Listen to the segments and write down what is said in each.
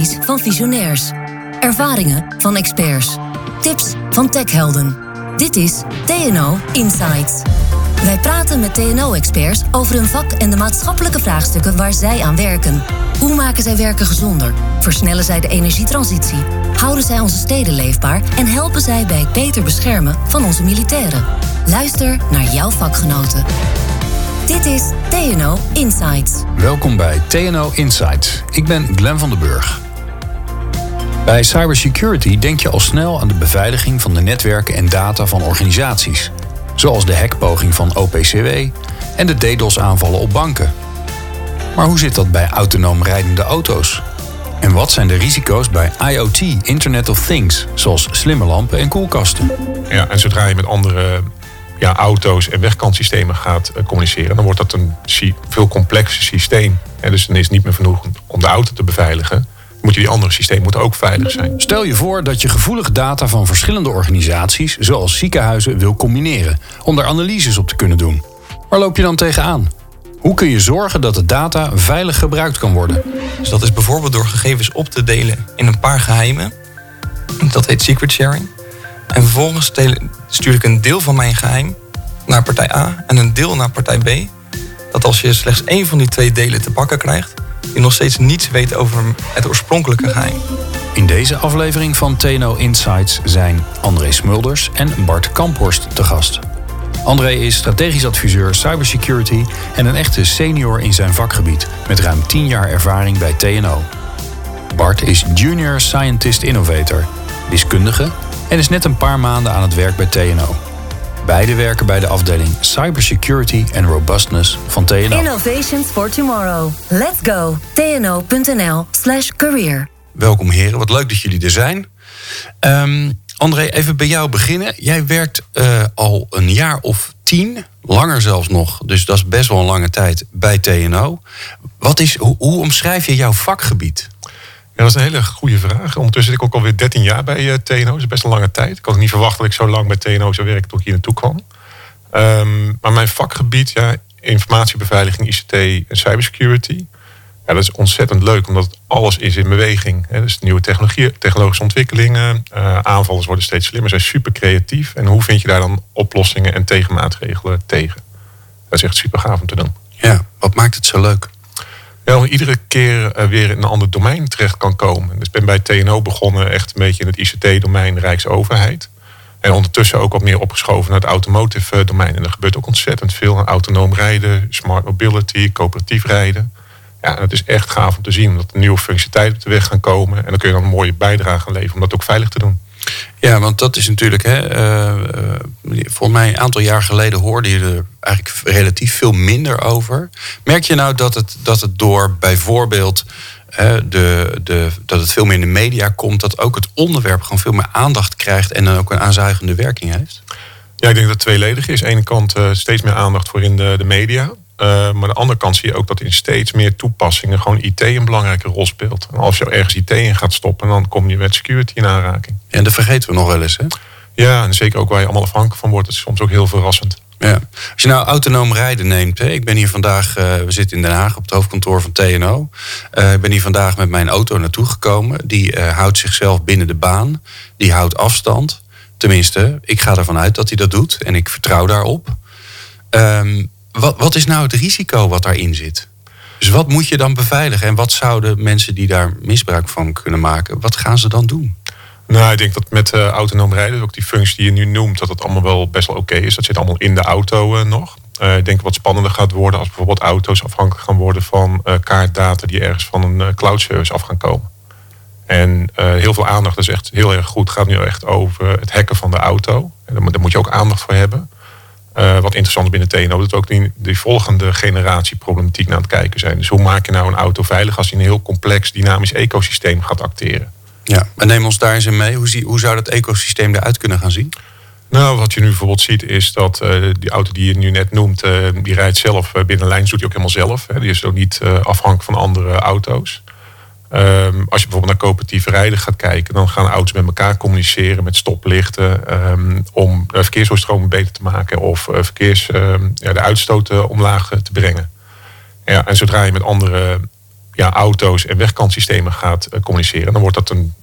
van visionairs. Ervaringen van experts. Tips van techhelden. Dit is TNO Insights. Wij praten met TNO-experts over hun vak en de maatschappelijke vraagstukken waar zij aan werken. Hoe maken zij werken gezonder? Versnellen zij de energietransitie? Houden zij onze steden leefbaar? En helpen zij bij het beter beschermen van onze militairen? Luister naar jouw vakgenoten. Dit is TNO Insights. Welkom bij TNO Insights. Ik ben Glenn van den Burg. Bij cybersecurity denk je al snel aan de beveiliging van de netwerken en data van organisaties, zoals de hackpoging van OPCW en de DDoS-aanvallen op banken. Maar hoe zit dat bij autonoom rijdende auto's? En wat zijn de risico's bij IoT, Internet of Things, zoals slimme lampen en koelkasten? Ja, en zodra je met andere ja, auto's en wegkantsystemen gaat eh, communiceren, dan wordt dat een veel complexer systeem. En dus dan is het niet meer genoeg om de auto te beveiligen. Moet je die andere systemen moeten ook veilig zijn. Stel je voor dat je gevoelige data van verschillende organisaties, zoals ziekenhuizen, wil combineren om daar analyses op te kunnen doen. Waar loop je dan tegenaan? Hoe kun je zorgen dat de data veilig gebruikt kan worden? Dus dat is bijvoorbeeld door gegevens op te delen in een paar geheimen. Dat heet secret sharing. En vervolgens stuur ik een deel van mijn geheim naar partij A en een deel naar partij B. Dat als je slechts één van die twee delen te pakken krijgt, je nog steeds niets weet over het oorspronkelijke geheim. In deze aflevering van TNO Insights zijn André Smulders en Bart Kamphorst te gast. André is strategisch adviseur cybersecurity en een echte senior in zijn vakgebied met ruim 10 jaar ervaring bij TNO. Bart is junior scientist innovator, wiskundige en is net een paar maanden aan het werk bij TNO. Beide werken bij de afdeling Cybersecurity and Robustness van TNO. Innovations for tomorrow. Let's go. tno.nl slash career. Welkom heren, wat leuk dat jullie er zijn. Um, André, even bij jou beginnen. Jij werkt uh, al een jaar of tien, langer zelfs nog, dus dat is best wel een lange tijd bij TNO. Wat is, hoe, hoe omschrijf je jouw vakgebied? Dat is een hele goede vraag. Ondertussen zit ik ook alweer 13 jaar bij uh, TNO. Dat is best een lange tijd. Ik had niet verwacht dat ik zo lang bij TNO zou werken tot ik hier naartoe kwam. Um, maar mijn vakgebied, ja, informatiebeveiliging, ICT en cybersecurity. Ja, dat is ontzettend leuk, omdat alles is in beweging. Hè. Dus nieuwe technologische ontwikkelingen, uh, aanvallers worden steeds slimmer, zijn super creatief. En hoe vind je daar dan oplossingen en tegenmaatregelen tegen? Dat is echt super gaaf om te doen. Ja, wat maakt het zo leuk? Ja, iedere keer eh, weer in een ander domein terecht kan komen. Dus ik ben bij TNO begonnen echt een beetje in het ICT-domein Rijksoverheid. En ondertussen ook wat meer opgeschoven naar het automotive eh, domein. En er gebeurt ook ontzettend veel autonoom rijden, smart mobility, coöperatief rijden. Ja, het is echt gaaf om te zien dat er nieuwe functionaliteiten op de weg gaan komen. En dan kun je dan een mooie bijdrage leveren om dat ook veilig te doen. Ja, want dat is natuurlijk, hè, uh, volgens mij een aantal jaar geleden hoorde je er eigenlijk relatief veel minder over. Merk je nou dat het, dat het door bijvoorbeeld de, de, dat het veel meer in de media komt, dat ook het onderwerp gewoon veel meer aandacht krijgt en dan ook een aanzuigende werking heeft? Ja, ik denk dat het tweeledig is. Aan de ene kant uh, steeds meer aandacht voor in de, de media. Uh, maar aan de andere kant zie je ook dat in steeds meer toepassingen gewoon IT een belangrijke rol speelt. En als je ergens IT in gaat stoppen, dan kom je met security in aanraking. En dat vergeten we nog wel eens, hè? Ja, en zeker ook waar je allemaal afhankelijk van wordt. Dat is soms ook heel verrassend. Ja. Als je nou autonoom rijden neemt, hè, ik ben hier vandaag, uh, we zitten in Den Haag op het hoofdkantoor van TNO. Uh, ik ben hier vandaag met mijn auto naartoe gekomen. Die uh, houdt zichzelf binnen de baan, die houdt afstand. Tenminste, ik ga ervan uit dat hij dat doet en ik vertrouw daarop. Um, wat, wat is nou het risico wat daarin zit? Dus wat moet je dan beveiligen? En wat zouden mensen die daar misbruik van kunnen maken, wat gaan ze dan doen? Nou, ik denk dat met uh, autonoom rijden, ook die functie die je nu noemt, dat het allemaal wel best wel oké is. Dat zit allemaal in de auto uh, nog. Uh, ik denk wat spannender gaat worden als bijvoorbeeld auto's afhankelijk gaan worden van kaartdata die ergens van een cloud service af gaan komen. En heel veel aandacht, dat is echt heel erg goed, gaat nu echt over het hacken van de auto. En daar moet je ook aandacht voor hebben. Uh, wat interessant binnen TNO, dat ook die, die volgende generatie problematiek naar het kijken zijn. Dus hoe maak je nou een auto veilig als je een heel complex dynamisch ecosysteem gaat acteren? Ja, en neem ons daar eens in mee. Hoe, zie, hoe zou dat ecosysteem eruit kunnen gaan zien? Nou, wat je nu bijvoorbeeld ziet is dat uh, die auto die je nu net noemt, uh, die rijdt zelf binnen lijn, doet hij ook helemaal zelf. Hè. Die is ook niet afhankelijk van andere auto's. Um, als je bijvoorbeeld naar coöperatief rijden gaat kijken, dan gaan auto's met elkaar communiceren met stoplichten um, om uh, verkeersdoorstromen beter te maken of uh, verkeers, uh, ja, de uitstoot omlaag te brengen. Ja, en zodra je met andere ja, auto's en wegkantsystemen gaat communiceren, dan wordt dat een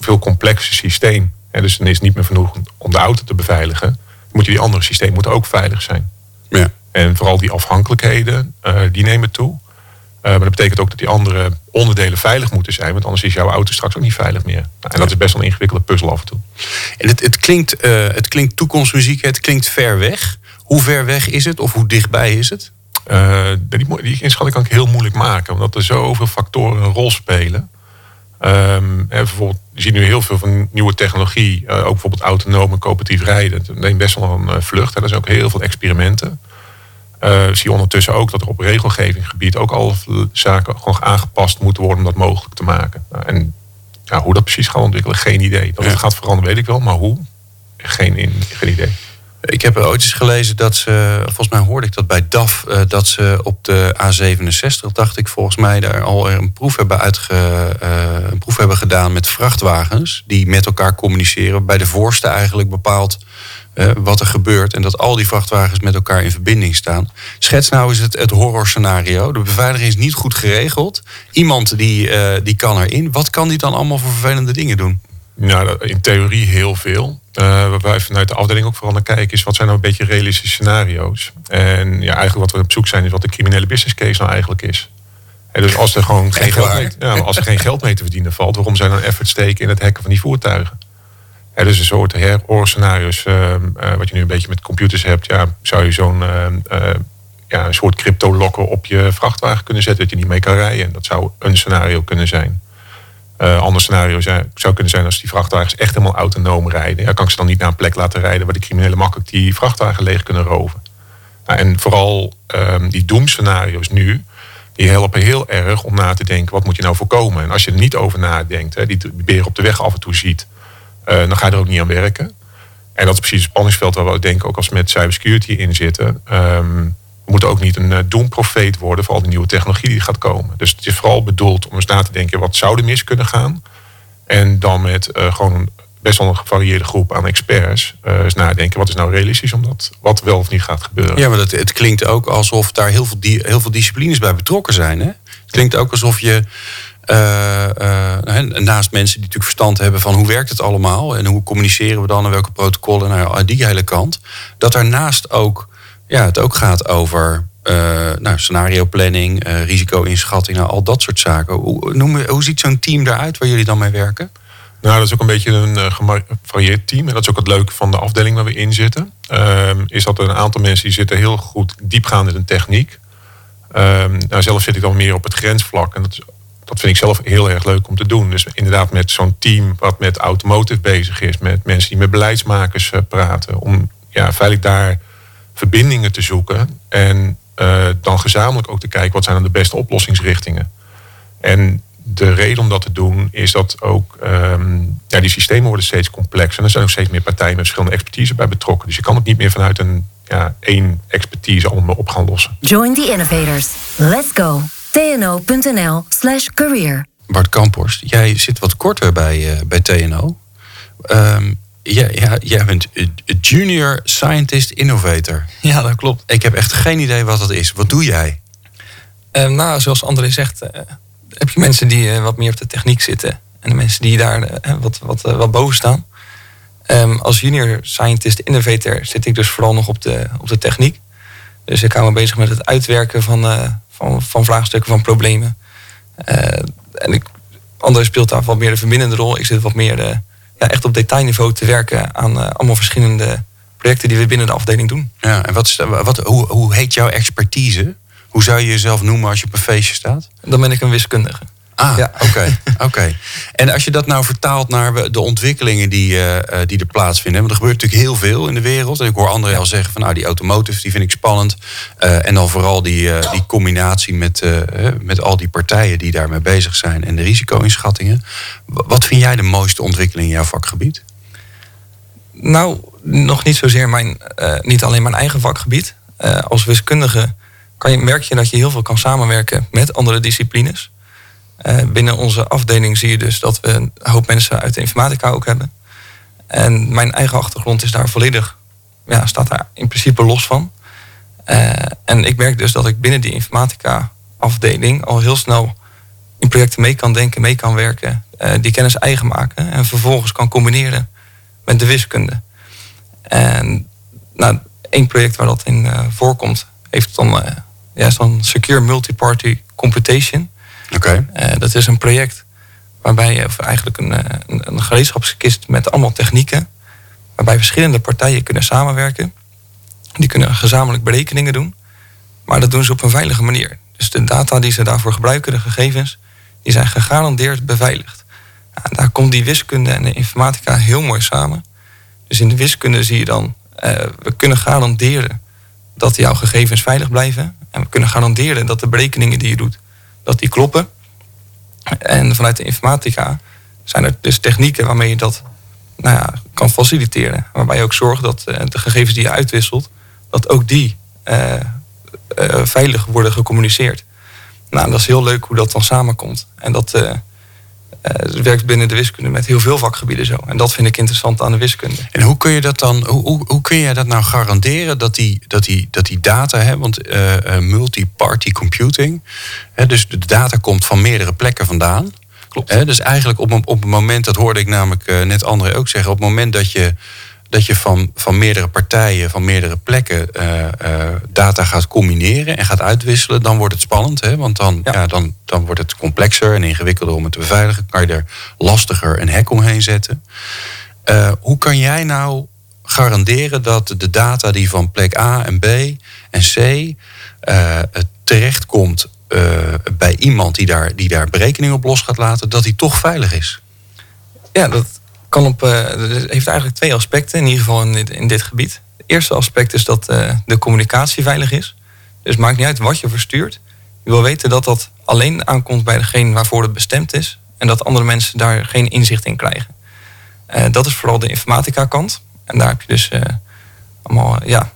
veel complexer systeem. En dus dan is het niet meer genoeg om de auto te beveiligen. Moet je die andere systemen moeten ook veilig zijn. Ja. En vooral die afhankelijkheden, die nemen toe. Eh, maar dat betekent ook dat die andere onderdelen veilig moeten zijn. Want anders is jouw auto straks ook niet veilig meer. Nou, en dat is best wel een ingewikkelde puzzel af en toe. En het, het, klinkt, uh, het klinkt toekomstmuziek, het klinkt ver weg. Hoe ver weg is het of hoe dichtbij is het? Uh, die, die inschatting kan ik heel moeilijk maken. Omdat er zoveel factoren een rol spelen. Um, bijvoorbeeld, je ziet nu heel veel van nieuwe technologie. Uh, ook bijvoorbeeld autonome coöperatief rijden. Dat neemt best wel een vlucht. Hè. Er zijn ook heel veel experimenten. Uh, zie ondertussen ook dat er op regelgevinggebied ook al zaken gewoon aangepast moeten worden om dat mogelijk te maken. Nou, en ja, hoe dat precies gaat ontwikkelen, geen idee. Dat het gaat veranderen, weet ik wel, maar hoe? Geen, in, geen idee. Ik heb ooit eens gelezen dat ze, volgens mij hoorde ik dat bij DAF, uh, dat ze op de A67, dacht ik volgens mij, daar al een proef hebben, uitge, uh, een proef hebben gedaan met vrachtwagens die met elkaar communiceren. Bij de voorste eigenlijk bepaald wat er gebeurt en dat al die vrachtwagens met elkaar in verbinding staan. Schets nou eens het, het horrorscenario. De beveiliging is niet goed geregeld. Iemand die, uh, die kan erin. Wat kan die dan allemaal voor vervelende dingen doen? Nou, in theorie heel veel. Uh, waar wij vanuit de afdeling ook vooral naar kijken is wat zijn nou een beetje realistische scenario's. En ja, eigenlijk wat we op zoek zijn is wat de criminele business case nou eigenlijk is. En dus als er gewoon geen geld, mee, ja, als er geen geld mee te verdienen valt, waarom zijn dan effort steken in het hacken van die voertuigen? Er is een soort heroorscenario's, uh, wat je nu een beetje met computers hebt. Ja, zou je zo'n uh, ja, een soort crypto-lokker op je vrachtwagen kunnen zetten dat je niet mee kan rijden. Dat zou een scenario kunnen zijn. Uh, ander scenario zou, kunnen zijn als die vrachtwagens echt helemaal autonoom rijden. Ja, kan ik ze dan niet naar een plek laten rijden waar de criminelen makkelijk die vrachtwagen leeg kunnen roven. Nou, en vooral um, die doemscenario's nu, die helpen heel erg om na te denken wat moet je nou voorkomen. En als je er niet over nadenkt, hè, die beer op de weg af en toe ziet uh, dan ga je er ook niet aan werken. En dat is precies het spanningsveld waar we denken, ook als we met cybersecurity in zitten. Um, we moeten ook niet een uh, doemprofeet worden voor al die nieuwe technologie die gaat komen. Dus het is vooral bedoeld om eens na te denken, wat zou er mis kunnen gaan? En dan met uh, gewoon best wel een gevarieerde groep aan experts uh, eens nadenken, wat is nou realistisch omdat wat wel of niet gaat gebeuren. Ja, maar dat, het klinkt ook alsof daar heel veel, heel veel disciplines bij betrokken zijn. Hè? Het klinkt ook alsof je naast mensen die natuurlijk verstand hebben van hoe werkt het allemaal en hoe communiceren we dan en welke protocollen nou, die hele kant. Dat daarnaast ook ja, het ook gaat over uh, nou, scenario planning, risico-inschatting, nou, al dat soort zaken. Hoe, noem, hoe ziet zo'n team eruit waar jullie dan mee werken? Nou, dat is ook een beetje een gevarieerd team. En dat is ook het leuke van de afdeling waar we in zitten. Ehm, is dat er een aantal mensen die zitten heel goed diepgaand in de techniek. Um, nou, zelf zit ik dan meer op het grensvlak. En dat dat vind ik zelf heel erg leuk om te doen. Dus inderdaad met zo'n team wat met automotive bezig is, met mensen die met beleidsmakers eh, praten, om ja, feitelijk daar verbindingen te zoeken en uh, dan gezamenlijk ook te kijken wat zijn dan de beste oplossingsrichtingen. En de reden om dat te doen is dat ook um, ja, die systemen worden steeds complexer en er zijn ook steeds meer partijen met verschillende expertise bij betrokken. Dus je kan het niet meer vanuit een ja, één expertise allemaal op gaan lossen. Join the innovators. Let's go tno.nl slash career. Bart Kamphorst, jij zit wat korter bij, uh, bij TNO. Um, ja, ja, jij bent junior scientist innovator. Ja, dat klopt. Ik heb echt geen idee wat dat is. Wat doe jij? Um, nou, zoals André zegt, uh, heb je mensen die uh, wat meer op de techniek zitten. En de mensen die daar wat, wat, wat boven staan. Um, als junior scientist innovator zit ik dus vooral nog op de, op de techniek. Dus ik hou me bezig met het uitwerken van, van, van vraagstukken, van problemen. Uh, en ik, André speelt daar wat meer de verbindende rol. Ik zit wat meer de, eh, ja, echt op detailniveau te werken aan uh, allemaal verschillende projecten die we binnen de afdeling doen. Ja, en wat, wat, hoe, hoe heet jouw expertise? Hoe zou je jezelf noemen als je op een feestje staat? Dan ben ik een wiskundige. Ah, ja. oké. oké. En als je dat nou vertaalt naar de ontwikkelingen die, uh, die er plaatsvinden. Want er gebeurt natuurlijk heel veel in de wereld. En ik hoor André al zeggen van nou die automotive die vind ik spannend. Uh, en dan vooral die, die combinatie met, met al die partijen die daarmee bezig zijn. En de risico-inschattingen. Wat vind jij de mooiste ontwikkeling in jouw vakgebied? Nou, nog niet zozeer mijn, niet alleen mijn eigen vakgebied. als wiskundige kan je, merk je dat je heel veel kan samenwerken met andere disciplines. Uh, binnen onze afdeling zie je dus dat we een hoop mensen uit de informatica ook hebben. En mijn eigen achtergrond is daar volledig, ja, staat daar in principe los van. Uh, en ik merk dus dat ik binnen die informatica afdeling al heel snel in projecten mee kan denken, mee kan werken, die kennis eigen maken en vervolgens kan combineren met de wiskunde. En nou, één project waar dat in voorkomt, heeft dan, ja, is dan Secure Multiparty Computation. Oké. dat is een project waarbij je eigenlijk een, een, een gereedschapskist met allemaal technieken, waarbij verschillende partijen kunnen samenwerken. Die kunnen gezamenlijk berekeningen doen, maar dat doen ze op een veilige manier. Dus de data die ze daarvoor gebruiken, de gegevens, die zijn gegarandeerd beveiligd. daar komt die wiskunde en de informatica heel mooi samen. Dus in de wiskunde zie je dan, uh, we kunnen garanderen dat jouw gegevens veilig blijven. En we kunnen garanderen dat de berekeningen die je doet, dat die kloppen. En vanuit de informatica zijn er dus technieken waarmee je dat nou ja, kan faciliteren. Waarbij je ook zorgt dat uh, de gegevens die je uitwisselt, dat ook die uh, uh, veilig worden gecommuniceerd. Nou, dat is heel leuk hoe dat dan samenkomt. En dat werkt binnen de wiskunde met heel veel vakgebieden zo. En dat vind ik interessant aan de wiskunde. En hoe kun je dat dan, hoe, hoe, hoe kun je dat nou garanderen dat die, dat die, dat die data, hè, want multi-party computing, hè, dus de data komt van meerdere plekken vandaan. Klopt. dus eigenlijk op, op het moment, dat hoorde ik namelijk net André ook zeggen, op het moment dat je dat je van, van meerdere partijen, van meerdere plekken uh, uh, data gaat combineren en gaat uitwisselen, dan wordt het spannend. Hè? Want dan, ja. dan, dan wordt het complexer en ingewikkelder om het te beveiligen. Kan je er lastiger een hek omheen zetten. Uh, hoe kan jij nou garanderen dat de data die van plek A en B en C terechtkomt bij iemand die daar, die daar berekening op los gaat laten, dat die toch veilig is? Ja, dat, kan op, uh, heeft eigenlijk twee aspecten, in ieder geval in dit, gebied. Het eerste aspect is dat uh, de communicatie veilig is. Dus het maakt niet uit wat je verstuurt. Je wil weten dat dat alleen aankomt bij degene waarvoor het bestemd is. En dat andere mensen daar geen inzicht in krijgen. Uh, dat is vooral de informatica kant. En daar heb je dus allemaal ja,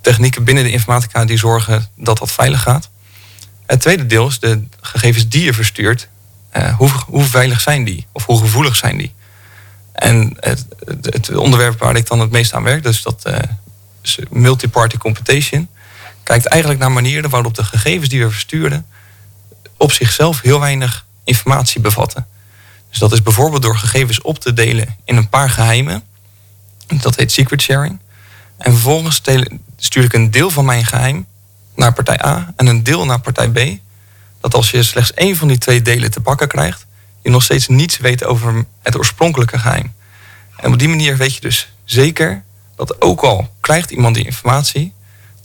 technieken binnen de informatica die zorgen dat dat veilig gaat. Het tweede deel is de gegevens die je verstuurt. hoe, hoe veilig zijn die? Of hoe gevoelig zijn die? En het, het, onderwerp waar ik dan het meest aan werk, dus dat uh, multi-party computation, kijkt eigenlijk naar manieren waarop de gegevens die we versturen op zichzelf heel weinig informatie bevatten. Dus dat is bijvoorbeeld door gegevens op te delen in een paar geheimen. Dat heet secret sharing. En vervolgens stuur ik een deel van mijn geheim naar partij A en een deel naar partij B. Dat als je slechts één van die twee delen te pakken krijgt, nog steeds niets weet over het oorspronkelijke geheim. En op die manier weet je dus zeker dat ook al krijgt iemand die informatie,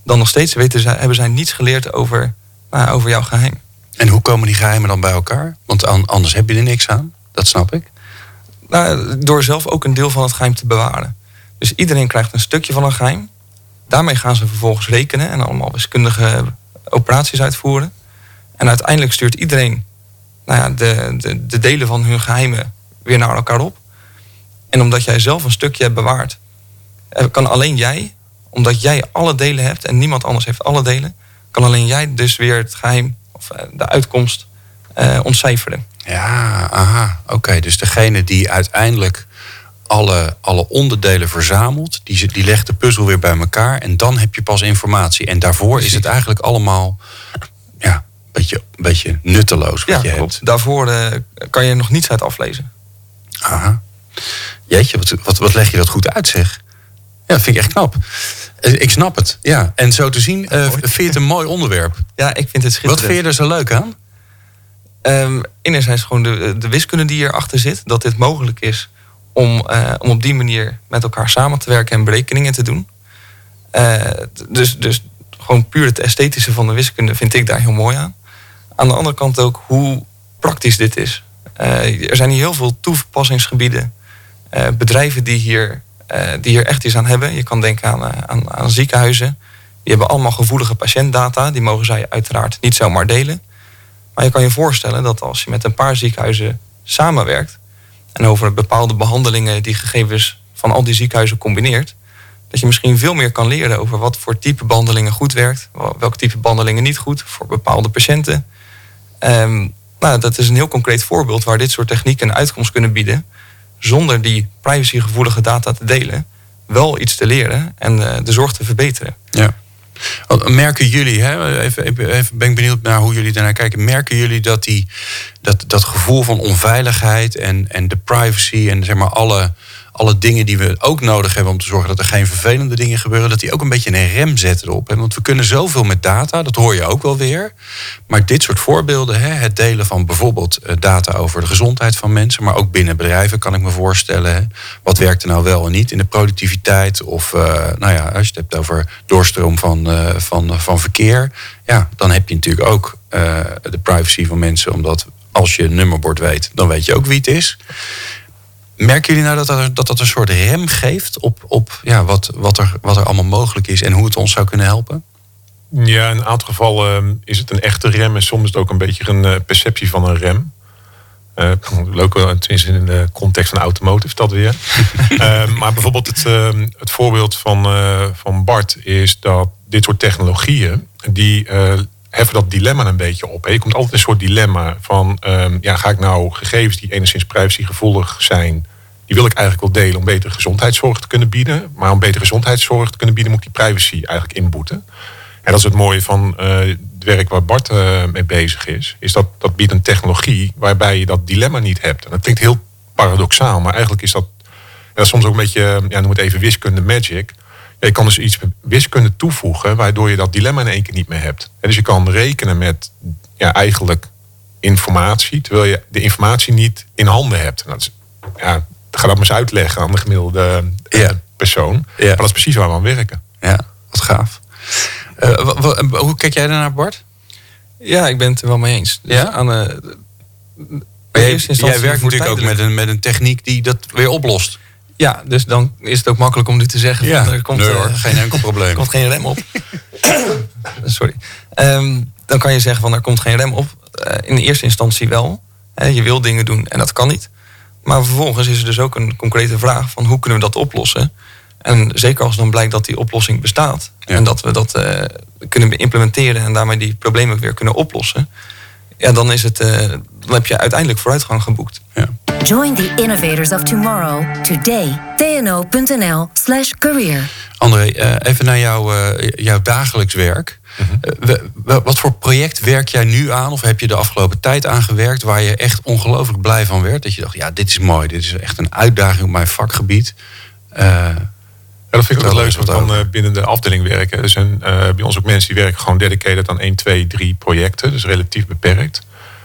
dan nog steeds weten zij, hebben zij niets geleerd over, nou, over jouw geheim. En hoe komen die geheimen dan bij elkaar? Want anders heb je er niks aan, dat snap ik. Nou, door zelf ook een deel van het geheim te bewaren. Dus iedereen krijgt een stukje van een geheim. Daarmee gaan ze vervolgens rekenen en allemaal wiskundige operaties uitvoeren. En uiteindelijk stuurt iedereen nou ja, de, de, de delen van hun geheimen weer naar elkaar op. En omdat jij zelf een stukje hebt bewaard, eh, kan alleen jij, omdat jij alle delen hebt en niemand anders heeft alle delen, kan alleen jij dus weer het geheim of eh, de uitkomst uh, ontcijferen. Ja, aha. Oké, dus degene die uiteindelijk alle, alle onderdelen verzamelt, die, die legt de puzzel weer bij elkaar en dan heb je pas informatie. En daarvoor is het eigenlijk allemaal ja, beetje, beetje nutteloos wat ja, je klopt. Daarvoor uh, kan je nog niets uit aflezen. Aha. Jeetje, wat, wat, wat leg je dat goed uit zeg. Ja, dat vind ik echt knap. Eh, ik snap het, ja. En zo te zien, uh, vind je het een mooi onderwerp? Ja, ik vind het schitterend. Wat vind je er zo leuk aan? Um, enerzijds gewoon de, de wiskunde die erachter zit. Dat dit mogelijk is om, uh, om op die manier met elkaar samen te werken en berekeningen te doen. Uh, dus, dus gewoon puur het esthetische van de wiskunde vind ik daar heel mooi aan. Aan de andere kant ook hoe praktisch dit is. Uh, er zijn hier heel veel toepassingsgebieden. Uh, bedrijven die hier, uh, die hier echt iets aan hebben. Je kan denken aan, aan, aan, ziekenhuizen. Die hebben allemaal gevoelige patiëntdata. Die mogen zij uiteraard niet zomaar delen. Maar je kan je voorstellen dat als je met een paar ziekenhuizen samenwerkt. En over bepaalde behandelingen die gegevens van al die ziekenhuizen combineert. Dat je misschien veel meer kan leren over wat voor type behandelingen goed werkt. Welke type behandelingen niet goed voor bepaalde patiënten. Um, nou, dat is een heel concreet voorbeeld waar dit soort technieken een uitkomst kunnen bieden. Zonder die privacygevoelige data te delen. Wel iets te leren en uh, de zorg te verbeteren. Ja. Merken jullie, hè, even, even ben ik benieuwd naar hoe jullie daarnaar kijken. Merken jullie dat die, dat, dat gevoel van onveiligheid en, en de privacy en zeg maar alle alle dingen die we ook nodig hebben om te zorgen dat er geen vervelende dingen gebeuren, dat die ook een beetje een rem zetten erop. Want we kunnen zoveel met data, dat hoor je ook wel weer. Maar dit soort voorbeelden, het delen van bijvoorbeeld eh, data over de gezondheid van mensen, maar ook binnen bedrijven kan ik me voorstellen. Wat werkt er nou wel en niet in de productiviteit? Of uh, nou ja, als je het hebt over doorstroom van, uh, van, van verkeer, ja, dan heb je natuurlijk ook de privacy van mensen, omdat als je een nummerbord weet, dan weet je ook wie het is. Merken jullie nou dat dat, dat, dat een soort rem geeft op, op ja, wat, wat, er, wat er allemaal mogelijk is en hoe het ons zou kunnen helpen? Ja, in een aantal gevallen ehm, is het een echte rem en soms is het ook een beetje een uh, perceptie van een rem. Uh, leuk, tenminste in de context van automotive dat weer. uh, maar bijvoorbeeld het, uh, het voorbeeld van, van Bart is dat dit soort technologieën, die heffen dat dilemma een beetje op. Je komt altijd een soort dilemma van, um, ja, ga ik nou gegevens die enigszins privacygevoelig zijn, die wil ik eigenlijk wel delen om betere gezondheidszorg te kunnen bieden. Maar om betere gezondheidszorg te kunnen bieden, moet ik die privacy eigenlijk inboeten. En dat is het mooie van uh, het werk waar Bart uh, mee bezig is. Is dat dat biedt een technologie waarbij je dat dilemma niet hebt. En dat klinkt heel paradoxaal, maar eigenlijk is dat, is soms ook een beetje, ja, noem het even wiskunde magic. Je kan dus iets wiskunde toevoegen, waardoor je dat dilemma in één keer niet meer hebt. En dus je kan rekenen met ja, eigenlijk informatie, terwijl je de informatie niet in handen hebt. En dat is, ja, ga dat maar eens uitleggen aan de gemiddelde uh, persoon. Ja. Maar dat is precies waar we aan werken. Ja, wat gaaf. Uh, hoe kijk jij daarnaar, Bart? Ja, ik ben het er wel mee eens. Dus ja? Aan, uh, jij, jij werkt natuurlijk ook met een, met een techniek die dat weer oplost. Ja, dus dan is het ook makkelijk om nu te zeggen. Ja, van, er komt, nee, hoor, uh, geen enkel probleem. Er komt geen rem op. Sorry. Um, dan kan je zeggen van er komt geen rem op. Uh, in de eerste instantie wel. He, je wil dingen doen en dat kan niet. Maar vervolgens is er dus ook een concrete vraag van hoe kunnen we dat oplossen? En zeker als dan blijkt dat die oplossing bestaat. Ja. En dat we dat uh, kunnen implementeren en daarmee die problemen weer kunnen oplossen. Ja, dan, is het, uh, dan heb je uiteindelijk vooruitgang geboekt. Ja. Join the innovators of tomorrow today. tno.nl slash career. André, uh, even naar jou, uh, jouw dagelijks werk. Uh, wat voor project werk jij nu aan of heb je de afgelopen tijd aangewerkt waar je echt ongelooflijk blij van werd? Dat je dacht, ja, dit is mooi, dit is echt een uitdaging op mijn vakgebied. Ja, dat vind ik ook leuk, want dan binnen de afdeling werken. Er zijn bij ons ook mensen die werken gewoon dedicated aan 1, 2, 3 projecten. Dus relatief beperkt.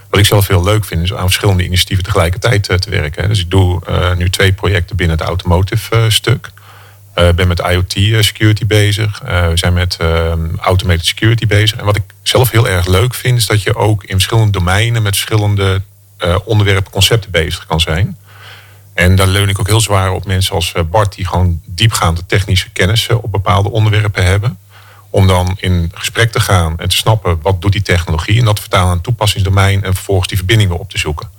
Wat ik zelf heel leuk vind, is aan verschillende initiatieven tegelijkertijd te werken. Dus ik doe nu twee projecten binnen het automotive stuk. Ik ben met IoT security bezig. we zijn met automated security bezig. En wat ik zelf heel erg leuk vind, is dat je ook in verschillende domeinen met verschillende onderwerpen, concepten bezig kan zijn. En daar leun ik ook heel zwaar op mensen als Bart, die gewoon diepgaande technische kennis op bepaalde onderwerpen hebben. Om dan in gesprek te gaan en te snappen wat doet die technologie. En dat vertalen een toepassingsdomein en vervolgens die verbindingen op te zoeken.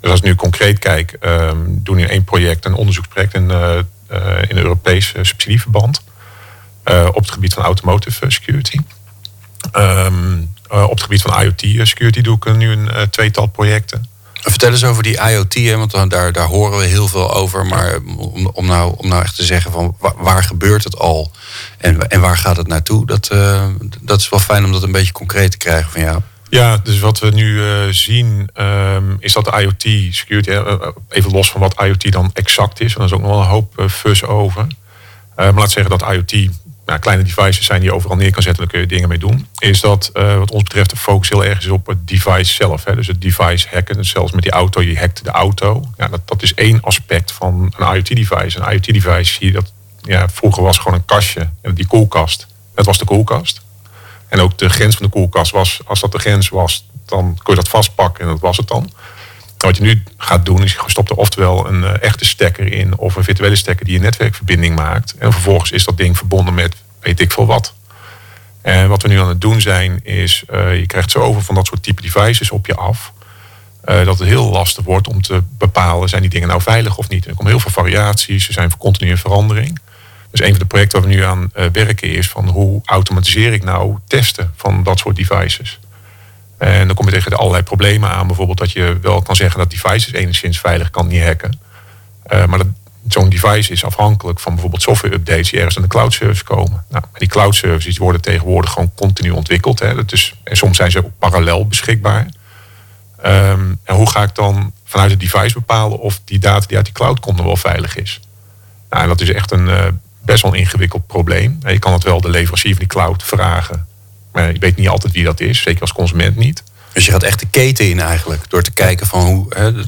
Dus als ik nu concreet kijk, um, doen in één project, een onderzoeksproject in, uh, uh, in Europees subsidieverband. Uh, op het gebied van automotive security. Um, op het gebied van IoT security doe ik nu een tweetal projecten. Vertel eens over die IoT, hè, want daar, daar horen we heel veel over. Maar om, om, nou, om nou echt te zeggen van waar, waar gebeurt het al en, en waar gaat het naartoe, dat, uh, dat is wel fijn om dat een beetje concreet te krijgen van jou. Ja, dus wat we nu uh, zien um, is dat de IoT security, uh, even los van wat IoT dan exact is, want er is ook nog wel een hoop fus over. maar laat zeggen dat IoT nou, kleine devices zijn die je overal neer kan zetten, daar kun je dingen mee doen. Is dat uh, wat ons betreft de focus heel erg is op het device zelf. Hè? Dus het device hacken. Dus zelfs met die auto, je hackt de auto. Ja, dat, dat is één aspect van een IoT-device. Een IoT-device zie je dat ja, vroeger was gewoon een kastje. En die koelkast, dat was de koelkast. En ook de grens van de koelkast was, als dat de grens was, dan kon je dat vastpakken en dat was het dan. Wat je nu gaat doen, is je stopt er oftewel een uh, echte stekker in of een virtuele stekker die een netwerkverbinding maakt. En vervolgens is dat ding verbonden met weet ik veel wat. En wat we nu aan het doen zijn, is uh, je krijgt zoveel van dat soort type devices op je af. Uh, dat het heel lastig wordt om te bepalen, zijn die dingen nou veilig of niet. Er komen heel veel variaties, ze zijn voor continue verandering. Dus een van de projecten waar we nu aan werken is van hoe automatiseer ik nou testen van dat soort devices. En dan kom je tegen allerlei problemen aan. Bijvoorbeeld dat je wel kan zeggen dat devices enigszins veilig kan niet hacken. Maar dat, zo'n device is afhankelijk van bijvoorbeeld software updates die ergens aan de cloud service komen. Nou, die cloud services worden tegenwoordig gewoon continu ontwikkeld. Hè. Dus, en soms zijn ze ook parallel beschikbaar. Ehm, en hoe ga ik dan vanuit het device bepalen of die data die uit die cloud komt nog wel veilig is? Nou, en dat is echt een uh, best wel ingewikkeld probleem. Je kan het wel de leverancier van die cloud vragen. Maar je weet niet altijd wie dat is, zeker als consument niet. Dus je gaat echt de keten in eigenlijk. Door te kijken van hoe. Hè, uh,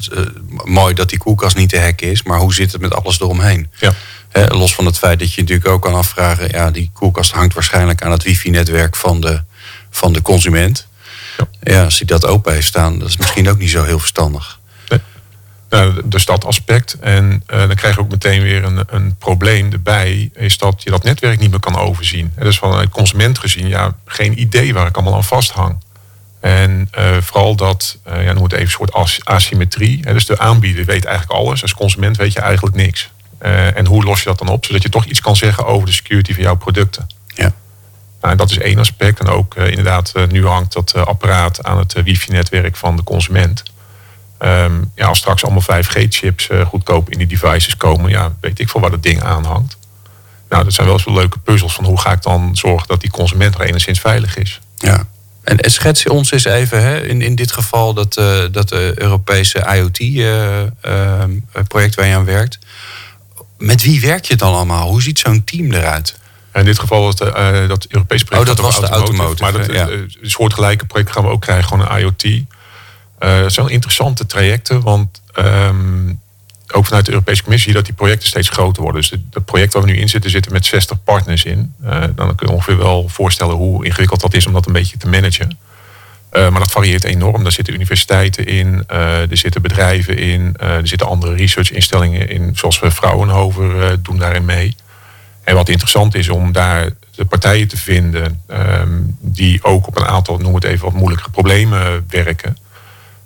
mooi dat die koelkast niet te hacken is, maar hoe zit het met alles eromheen? Ja. Hè, los van het feit dat je natuurlijk ook kan afvragen. Ja, die koelkast hangt waarschijnlijk aan het wifi-netwerk van de, van de consument. Ja. ja, als hij dat open heeft staan, dat is misschien ook niet zo heel verstandig. Nee. Nou, dus dat aspect. En uh, dan krijg je ook meteen weer een, een probleem erbij. Is dat je dat netwerk niet meer kan overzien. En dus vanuit consument gezien, ja, geen idee waar ik allemaal aan vasthang. En uh, vooral dat, uh, ja, noem het even een soort as asymmetrie. Hè, dus de aanbieder weet eigenlijk alles. Als consument weet je eigenlijk niks. Uh, en hoe los je dat dan op? Zodat je toch iets kan zeggen over de security van jouw producten. Ja. Nou, dat is één aspect. En ook inderdaad, nu hangt dat apparaat aan het wifi-netwerk van de consument. Um, ja, als straks allemaal 5G-chips goedkoop in die devices komen, ja, weet ik veel waar dat ding aan hangt. Nou, dat zijn wel eens leuke puzzels van hoe ga ik dan zorgen dat die consument er enigszins veilig is. Ja. En schets je ons eens even, hè, in, in dit geval, dat, uh, dat de Europese IoT-project uh, uh, waar je aan werkt. Met wie werk je dan allemaal? Hoe ziet zo'n team eruit? In dit geval was de, dat Europese project. Oh, dat was de automotive. Maar dat ja. een soortgelijke project gaan we ook krijgen, gewoon een IoT. dat zijn interessante trajecten, want um, ook vanuit de Europese Commissie dat die projecten steeds groter worden. Dus het project waar we nu in zitten, zitten met 60 partners in. Uh, dan kun je ongeveer wel voorstellen hoe ingewikkeld dat is om dat een beetje te managen. Uh, maar dat varieert enorm. Daar zitten universiteiten in, uh, er zitten bedrijven in, er zitten andere researchinstellingen in, zoals we Vrouwenhover doen daarin mee. En wat interessant is om daar de partijen te vinden um, die ook op een aantal, noem het even, wat moeilijkere problemen werken.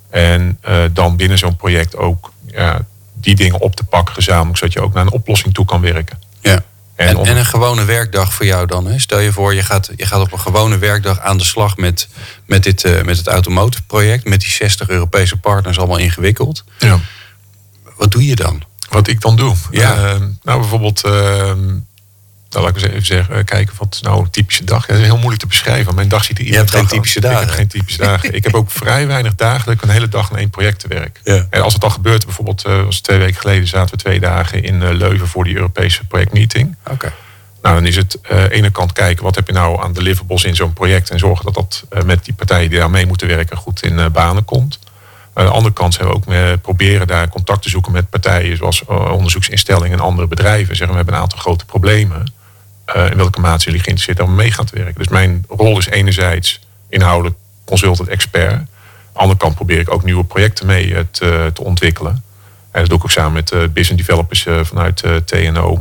En dan binnen zo'n project ook ja, die dingen op te pakken gezamenlijk, zodat je ook naar een oplossing toe kan werken. Ja. En, en, en een gewone werkdag voor jou dan? Hè? Stel je voor, je gaat, je gaat op een gewone werkdag aan de slag met, met, dit, uh, met het automotive project, met die 60 Europese partners allemaal ingewikkeld. Ja. Wat doe je dan? Wat ik dan doe? Ja. Uh, nou, bijvoorbeeld uh, nou, laat ik eens even zeggen, eh, kijken wat nou een typische dag. Dat is heel moeilijk te beschrijven. Mijn dag ziet er iedere geen typische dagen. Ik heb geen typische dagen. ik heb ook vrij weinig dagen dat ik een hele dag aan één project te werk. Ja. En als het al gebeurt, bijvoorbeeld uh, was twee weken geleden zaten we twee dagen in uh, Leuven voor die Europese projectmeeting. Oké. Okay. Nou, dan is het uh, ene kant kijken wat heb je nou aan deliverables in zo'n project en zorgen dat dat uh, met die partijen die daar mee moeten werken goed in uh, banen komt. Aan de andere kant zijn we ook mee proberen daar contact te zoeken met partijen zoals onderzoeksinstellingen en andere bedrijven. Zeggen we hebben een aantal grote problemen in welke mate jullie geïnteresseerd om mee gaan te werken. Dus mijn rol is enerzijds inhoudelijk consultant expert. Andere kant probeer ik ook nieuwe projecten mee te, te ontwikkelen. En dat doe ik ook samen met uh, business developers vanuit TNO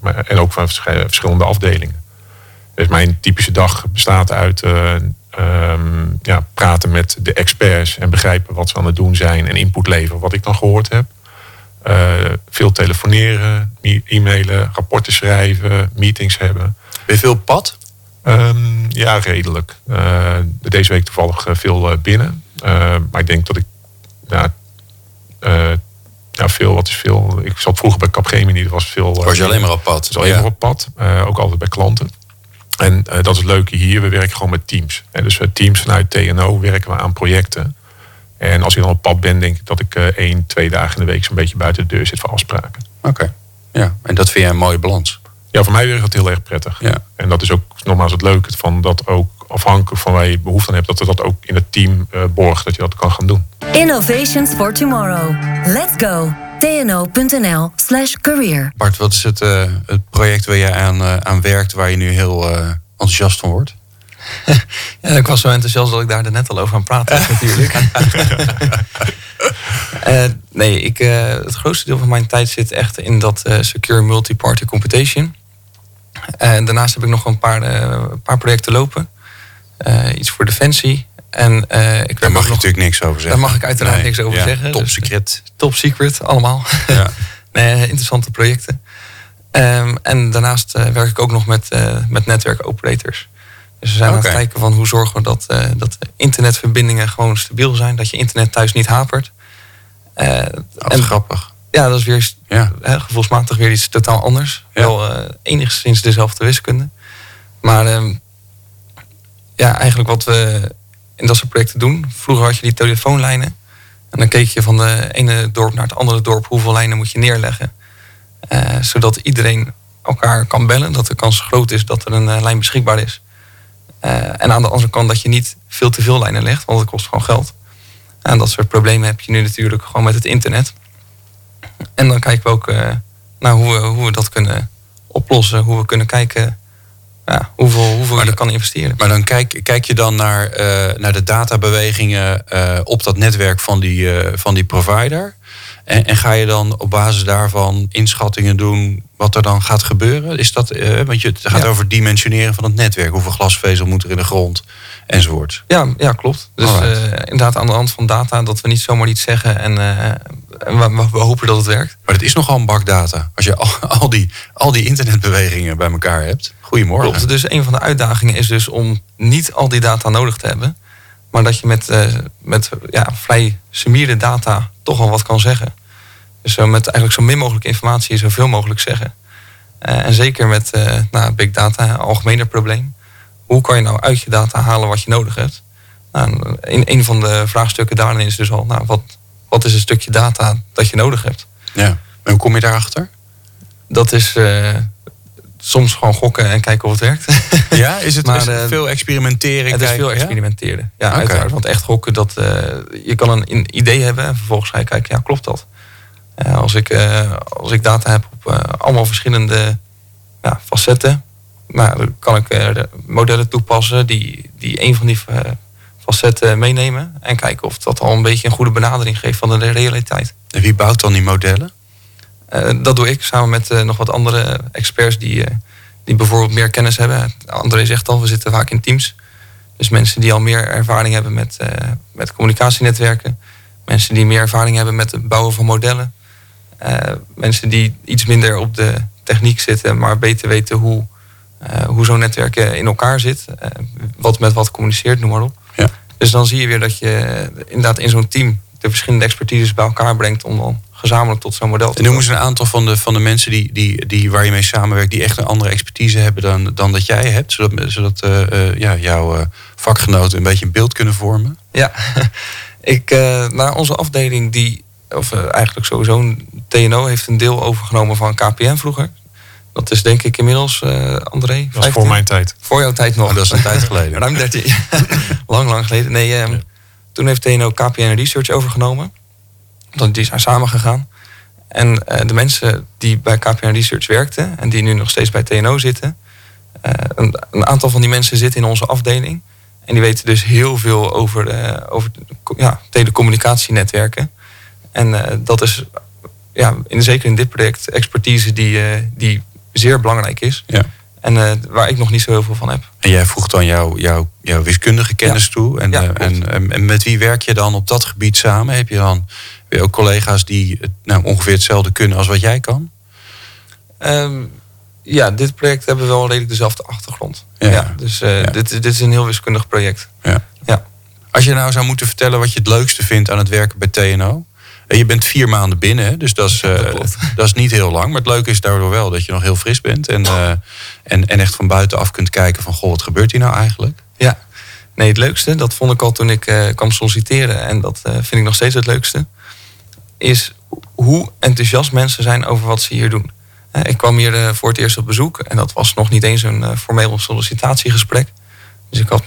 maar, en ook van verschillende afdelingen. Dus mijn typische dag bestaat uit um, ja, praten met de experts en begrijpen wat ze aan het doen zijn en input leveren wat ik dan gehoord heb. Uh, veel telefoneren, e-mailen, rapporten schrijven, meetings hebben. Ben je veel pad? Um, ja, redelijk. Uh, deze week toevallig veel binnen. Uh, maar ik denk dat ik ja, ja, veel, wat is veel. Ik zat vroeger bij Capgemini, er was veel. Was je alleen maar op pad? Was alleen ja. maar op pad, ook altijd bij klanten. En dat is het leuke hier, we werken gewoon met teams. En dus teams vanuit TNO werken we aan projecten. En als ik dan op pad ben, denk ik dat ik uh, één, twee dagen in de week zo'n beetje buiten de deur zit voor afspraken. Oké, okay. ja. En dat vind jij een mooie balans? Ja, voor mij werkt dat heel erg prettig. Ja. En dat is ook nogmaals het leuke van dat ook afhankelijk van waar je behoefte aan hebt, dat we dat ook in het team uh, borgt, dat je dat kan gaan doen. Innovations for tomorrow. Let's go. tno.nl slash career. Bart, wat is het, uh, het project waar je aan, uh, aan werkt, waar je nu heel enthousiast van wordt? Ja, ik was zo enthousiast dat ik daar net al over aan praten was natuurlijk. uh, nee, ik, uh, het grootste deel van mijn tijd zit echt in dat uh, secure multi-party computation. En daarnaast heb ik nog een paar, een paar projecten lopen. iets voor Defensie. En, ik daar mag je nog, natuurlijk niks over zeggen. Daar mag ik uiteraard nee, niks over ja, zeggen. Top dus, secret. Top secret, allemaal. Ja. nee, interessante projecten. Um, en daarnaast werk ik ook nog met, met netwerkoperators. Dus we zijn okay. aan het kijken van hoe zorgen we dat, uh, dat internetverbindingen gewoon stabiel zijn. Dat je internet thuis niet hapert. Uh, en, grappig. Ja, dat is weer ja. Gevoelsmatig weer iets totaal anders. Wel uh, enigszins dezelfde wiskunde. Maar ehm, ja, eigenlijk wat we in dat soort projecten doen. Vroeger had je die telefoonlijnen. En dan keek je van de ene dorp naar het andere dorp. Hoeveel lijnen moet je neerleggen? Uh, zodat iedereen elkaar kan bellen. Dat de kans groot is dat er een uh, lijn beschikbaar is. Uh, en aan de andere kant dat je niet veel te veel lijnen legt. Want het kost gewoon geld. En dat soort problemen heb je nu natuurlijk gewoon met het internet. En dan kijken we ook naar hoe we, hoe we dat kunnen oplossen. Hoe we kunnen kijken ja, hoeveel, hoeveel je kan investeren. Maar dan kijk, kijk je dan naar, uh, naar de databewegingen uh, op dat netwerk van die, uh, van die provider. En, en, ga je dan op basis daarvan inschattingen doen wat er dan gaat gebeuren? Is dat, want je, het gaat ja. over dimensioneren van het netwerk. Hoeveel glasvezel moet er in de grond? Enzovoort. Ja, ja klopt. Dus inderdaad aan de hand van data dat we niet zomaar iets zeggen en, we, we, hopen dat het werkt. Maar het is nogal een bak data. Als je al, al, die, al die internetbewegingen bij elkaar hebt. Goedemorgen. Klopt. Dus een van de uitdagingen is dus om niet al die data nodig te hebben. Maar dat je met, uh, met ja, vrij semierde data toch al wat kan zeggen. Dus uh, met eigenlijk zo min mogelijk informatie zoveel mogelijk zeggen. Uh, en zeker met nou, big data, een algemener probleem. Hoe kan je nou uit je data halen wat je nodig hebt? Nou, in, een van de vraagstukken daarin is dus al, nou, wat, wat is een stukje data dat je nodig hebt? Ja, en hoe kom je daarachter? Dat is soms gewoon gokken en kijken of het werkt. Ja, is het, maar, is veel experimenteren? Het is veel experimenteren. Ja, ja uiteraard. Want echt gokken, dat, uh, je kan een, een, idee hebben en vervolgens ga je kijken, ja, klopt dat? Uh, als, ik, uh, als ik data heb op allemaal verschillende ja, facetten, maar dan kan ik modellen toepassen die, die een van die facetten meenemen en kijken of dat al een beetje een goede benadering geeft van de realiteit. En wie bouwt dan die modellen? Uh, dat doe ik samen met uh, nog wat andere experts die, uh, die bijvoorbeeld meer kennis hebben. André zegt al, we zitten vaak in teams. Dus mensen die al meer ervaring hebben met, met communicatienetwerken. Mensen die meer ervaring hebben met het bouwen van modellen. mensen die iets minder op de techniek zitten, maar beter weten hoe, hoe zo'n netwerk in elkaar zit. wat met wat communiceert, noem maar op. Ja. Dus dan zie je weer dat je inderdaad in zo'n team de verschillende expertises bij elkaar brengt om dan gezamenlijk tot zo'n model te En noemen ze een aantal van de, van de mensen die, die, die, waar je mee samenwerkt, die echt een andere expertise hebben dan, dan dat jij hebt, zodat, zodat uh, uh, ja, jouw uh, vakgenoten een beetje een beeld kunnen vormen? Ja, ik, naar onze afdeling, die, of eigenlijk sowieso een TNO, heeft een deel overgenomen van KPN vroeger. Dat is denk ik inmiddels, André. Dat was voor mijn tijd. Voor jouw tijd nog. Oh, dat is een tijd geleden. Ruim 13. lang, lang geleden. Nee, ja. toen heeft TNO KPN Research overgenomen die zijn samengegaan. En uh, de mensen die bij KPN Research werkten en die nu nog steeds bij TNO zitten, uh, een, een, aantal van die mensen zitten in onze afdeling. En die weten dus heel veel over, uh, over ja, telecommunicatienetwerken. En dat is ja, in, zeker in dit project expertise die, die zeer belangrijk is. Ja. En waar ik nog niet zo heel veel van heb. En jij voegt dan jouw jouw jouw wiskundige kennis ja. toe. En, ja, en, en, met wie werk je dan op dat gebied samen? Heb je dan je ook collega's die nou, ongeveer hetzelfde kunnen als wat jij kan? Um, ja, dit project hebben we wel redelijk dezelfde achtergrond. Ja. dus uh, ja. Dit, dit is een heel wiskundig project. Ja. ja. Als je nou zou moeten vertellen wat je het leukste vindt aan het werken bij TNO. En je bent vier maanden binnen, dus dat is, uh, dat, dat, is niet heel lang. Maar het leuke is daardoor wel dat je nog heel fris bent. En, uh, en, en echt van buitenaf kunt kijken van... goh, wat gebeurt hier nou eigenlijk? Ja, nee, het leukste, dat vond ik al toen ik kwam solliciteren. En dat vind ik nog steeds het leukste is hoe enthousiast mensen zijn over wat ze hier doen. Eh, ik kwam hier eh, voor het eerst op bezoek en dat was nog niet eens een eh, formeel sollicitatiegesprek. Dus ik, had,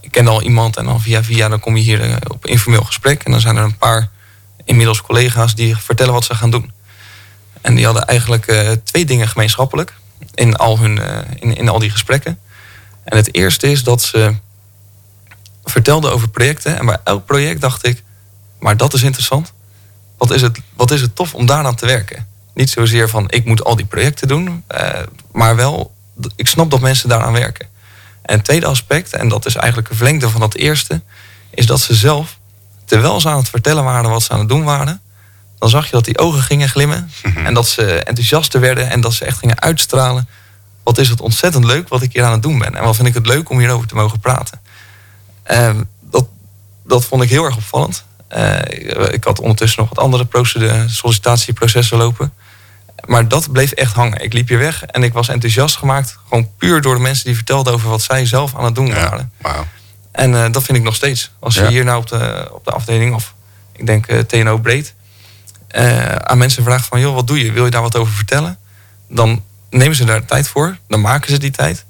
ik kende al iemand en dan via via dan kom je hier op informeel gesprek. En dan zijn er een paar inmiddels collega's die vertellen wat ze gaan doen. En die hadden eigenlijk twee dingen gemeenschappelijk in al, hun, in, in al die gesprekken. En het eerste is dat ze vertelden over projecten. En bij elk project dacht ik, maar dat is interessant wat is het, wat is het tof om daaraan te werken. Niet zozeer van ik moet al die projecten doen, uh, maar wel, ik snap dat mensen daaraan werken. En het tweede aspect, en dat is eigenlijk een verlengde van dat eerste, is dat ze zelf, terwijl ze aan het vertellen waren wat ze aan het doen waren, dan zag je dat die ogen gingen glimmen mhm. en dat ze enthousiaster werden en dat ze echt gingen uitstralen. Wat is het ontzettend leuk wat ik hier aan het doen ben en wat vind ik het leuk om hierover te mogen praten. Uh, dat, dat vond ik heel erg opvallend. Uh, ik had ondertussen nog wat andere sollicitatieprocessen lopen. Maar dat bleef echt hangen. Ik liep hier weg en ik was enthousiast gemaakt. Gewoon puur door de mensen die vertelden over wat zij zelf aan het doen waren. wow. En uh, dat vind ik nog steeds. Als je hier nou op de, op de afdeling, of ik denk uh, TNO breed, aan mensen vraagt van joh, wat doe je? Wil je daar wat over vertellen? Dan nemen ze daar tijd voor. Dan maken ze die tijd.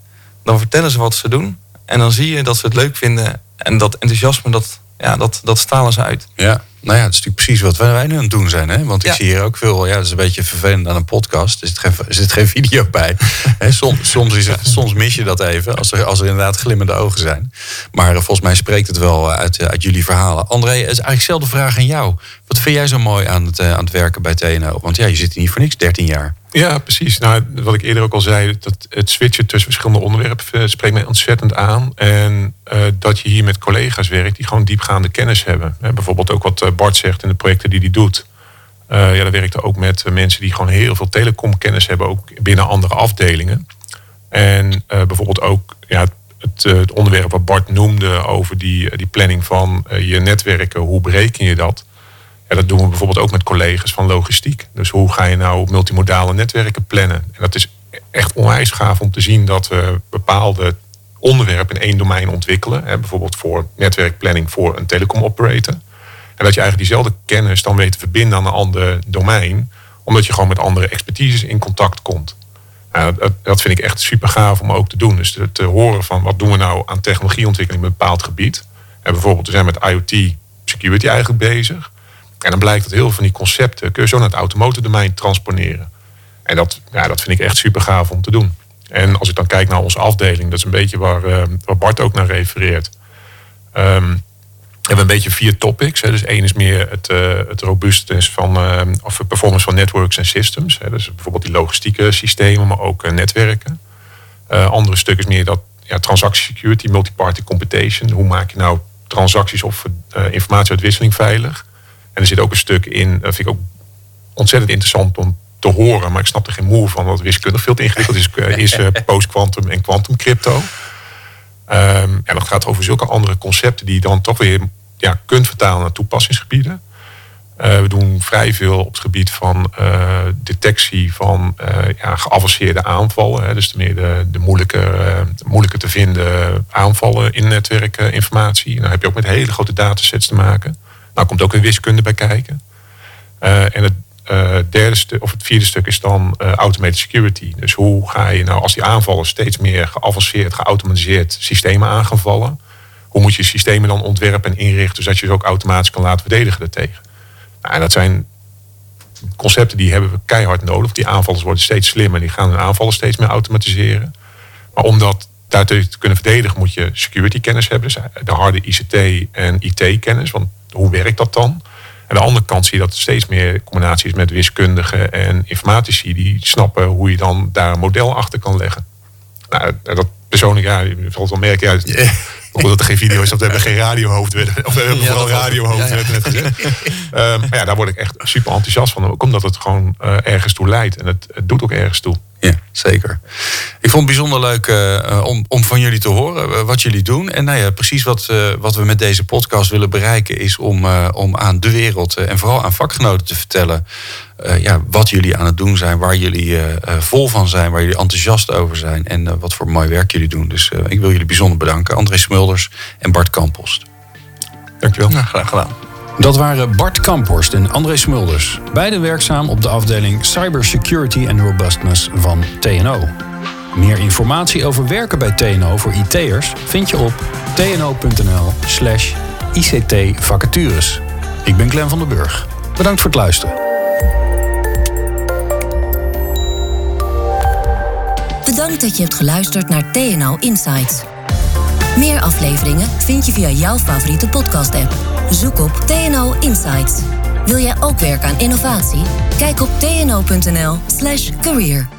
Dan vertellen ze wat ze doen. En dan zie je dat ze het leuk vinden. En dat enthousiasme, dat, ja, dat, dat stralen ze uit. Ja, nou ja, het is natuurlijk precies wat wij nu aan het doen zijn. Hè? Want ik zie hier ook veel, ja, dat is een beetje vervelend aan een podcast. Er zit geen, er zit geen video bij. soms, soms, is het, soms mis je dat even, als er, als er inderdaad glimmende ogen zijn. Maar uh, volgens mij spreekt het wel uit, uh, uit jullie verhalen. André, het is eigenlijk dezelfde vraag aan jou. Wat vind jij zo mooi aan het, uh, aan het werken bij TNO? Want ja, je zit hier niet voor niks 13 jaar. Ja, precies. Nou, wat ik eerder ook al zei, dat het switchen tussen verschillende onderwerpen eh, spreekt mij ontzettend aan. En uh, dat je hier met collega's werkt die gewoon diepgaande kennis hebben. bijvoorbeeld ook wat Bart zegt in de projecten die hij doet. Uh, ja, dan werkt er ook met mensen die gewoon heel veel telecomkennis hebben, ook binnen andere afdelingen. En bijvoorbeeld ook ja, het, het, onderwerp wat Bart noemde over die, die planning van je netwerken, hoe bereken je dat? Ja, dat doen we bijvoorbeeld ook met collega's van logistiek. Dus hoe ga je nou multimodale netwerken plannen? En dat is echt onwijs gaaf om te zien dat we bepaalde onderwerpen in één domein ontwikkelen. Hè, bijvoorbeeld voor netwerkplanning voor een telecom operator. En dat je eigenlijk diezelfde kennis dan weet te verbinden aan een ander domein. Omdat je gewoon met andere expertises in contact komt. Nou, dat, vind ik echt super gaaf om ook te doen. Dus te, horen van wat doen we nou aan technologieontwikkeling in een bepaald gebied. En bijvoorbeeld, we zijn met IoT security eigenlijk bezig. En dan blijkt dat heel veel van die concepten kun je zo naar het automotive domein transponeren. En dat, ja, dat vind ik echt super gaaf om te doen. En als ik dan kijk naar onze afdeling, dat is een beetje waar, uh, waar Bart ook naar refereert. Um, we hebben een beetje vier topics. Hè. Dus één is meer het, uh, het robustness van, uh, of performance van networks en systems. Hè. Dus bijvoorbeeld die logistieke systemen, maar ook netwerken. andere stuk is meer dat ja, multi-party computation. Hoe maak je nou transacties of informatieuitwisseling veilig? En er zit ook een stuk in, dat vind ik ook ontzettend interessant om te horen, maar ik snap er geen moe van, dat wiskunde veel te ingewikkeld is, eh, is uh, post-quantum en quantum crypto. Um, en dat gaat over zulke andere concepten die je dan toch weer ja, kunt vertalen naar toepassingsgebieden. Uh, we doen vrij veel op het gebied van uh, detectie van ja, geavanceerde aanvallen. Hè, dus de meer de, de moeilijker, moeilijker te vinden aanvallen in netwerkinformatie. En dan heb je ook met hele grote datasets te maken. Nou komt ook een wiskunde bij kijken. Uh, en het uh, derde of het vierde stuk is dan uh, automated security. Dus hoe ga je nou, als die aanvallen steeds meer geavanceerd, geautomatiseerd systemen aan gaan vallen, hoe moet je systemen dan ontwerpen en inrichten zodat je ze ook automatisch kan laten verdedigen daartegen? Nou, en dat zijn concepten die hebben we keihard nodig. Die aanvallers worden steeds slimmer, die gaan hun aanvallen steeds meer automatiseren. Maar om dat daartegen te kunnen verdedigen, moet je security kennis hebben, dus de harde ICT en IT kennis. Want hoe werkt dat dan? Aan de andere kant zie je dat er steeds meer combinaties met wiskundigen en informatici die snappen hoe je dan daar een model achter kan leggen. Nou, dat persoonlijk, ja, je valt wel merken, ja, yeah. dat er geen video is, dat we hebben geen radiohoofd. Of we hebben vooral radiohoofd. Ja, ja. Net gezegd. um, maar ja, daar word ik echt super enthousiast van. Ook omdat het gewoon uh, ergens toe leidt. En het, het doet ook ergens toe. Ja, zeker. Ik vond het bijzonder leuk uh, om, om van jullie te horen uh, wat jullie doen. En nou ja, precies wat, uh, wat we met deze podcast willen bereiken... is om, om aan de wereld en vooral aan vakgenoten te vertellen... ja, wat jullie aan het doen zijn, waar jullie vol van zijn... waar jullie enthousiast over zijn en wat voor mooi werk jullie doen. Dus ik wil jullie bijzonder bedanken. André Smulders en Bart Kampost. Dankjewel. Ja, graag gedaan. Dat waren Bart Kamphorst en André Smulders. Beide werkzaam op de afdeling Cybersecurity and Robustness van TNO. Meer informatie over werken bij TNO voor IT'ers vind je op tno.nl slash ICT-vacatures. Ik ben Glenn van den Burg. Bedankt voor het luisteren. Bedankt dat je hebt geluisterd naar TNO Insights. Meer afleveringen vind je via jouw favoriete podcast-app. Zoek op TNO Insights. Wil jij ook werken aan innovatie? Kijk op tno.nl/career.